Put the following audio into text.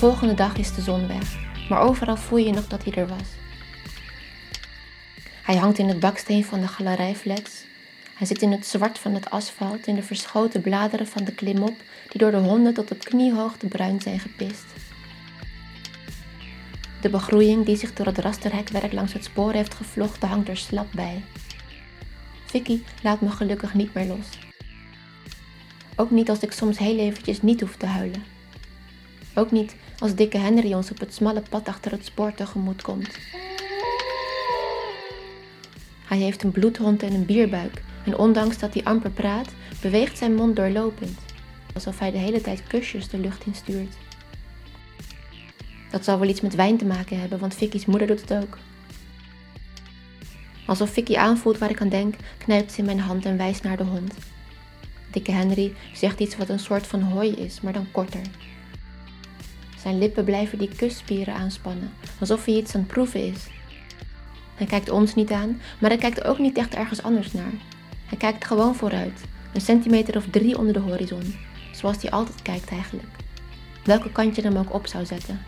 volgende dag is de zon weg, maar overal voel je nog dat hij er was. Hij hangt in het baksteen van de galerijflats. Hij zit in het zwart van het asfalt, in de verschoten bladeren van de klimop, die door de honden tot op kniehoogte bruin zijn gepist. De begroeiing die zich door het rasterhekwerk langs het spoor heeft gevlochten hangt er slap bij. Vicky laat me gelukkig niet meer los. Ook niet als ik soms heel eventjes niet hoef te huilen. Ook niet als dikke Henry ons op het smalle pad achter het spoor tegemoet komt. Hij heeft een bloedhond en een bierbuik en ondanks dat hij amper praat, beweegt zijn mond doorlopend, alsof hij de hele tijd kusjes de lucht instuurt. Dat zal wel iets met wijn te maken hebben, want Vicky's moeder doet het ook. Alsof Vicky aanvoelt waar ik aan denk, knijpt ze in mijn hand en wijst naar de hond. Dikke Henry zegt iets wat een soort van hooi is, maar dan korter. Zijn lippen blijven die kusspieren aanspannen, alsof hij iets aan het proeven is. Hij kijkt ons niet aan, maar hij kijkt ook niet echt ergens anders naar. Hij kijkt gewoon vooruit, een centimeter of drie onder de horizon, zoals hij altijd kijkt eigenlijk. Welke kant je hem ook op zou zetten.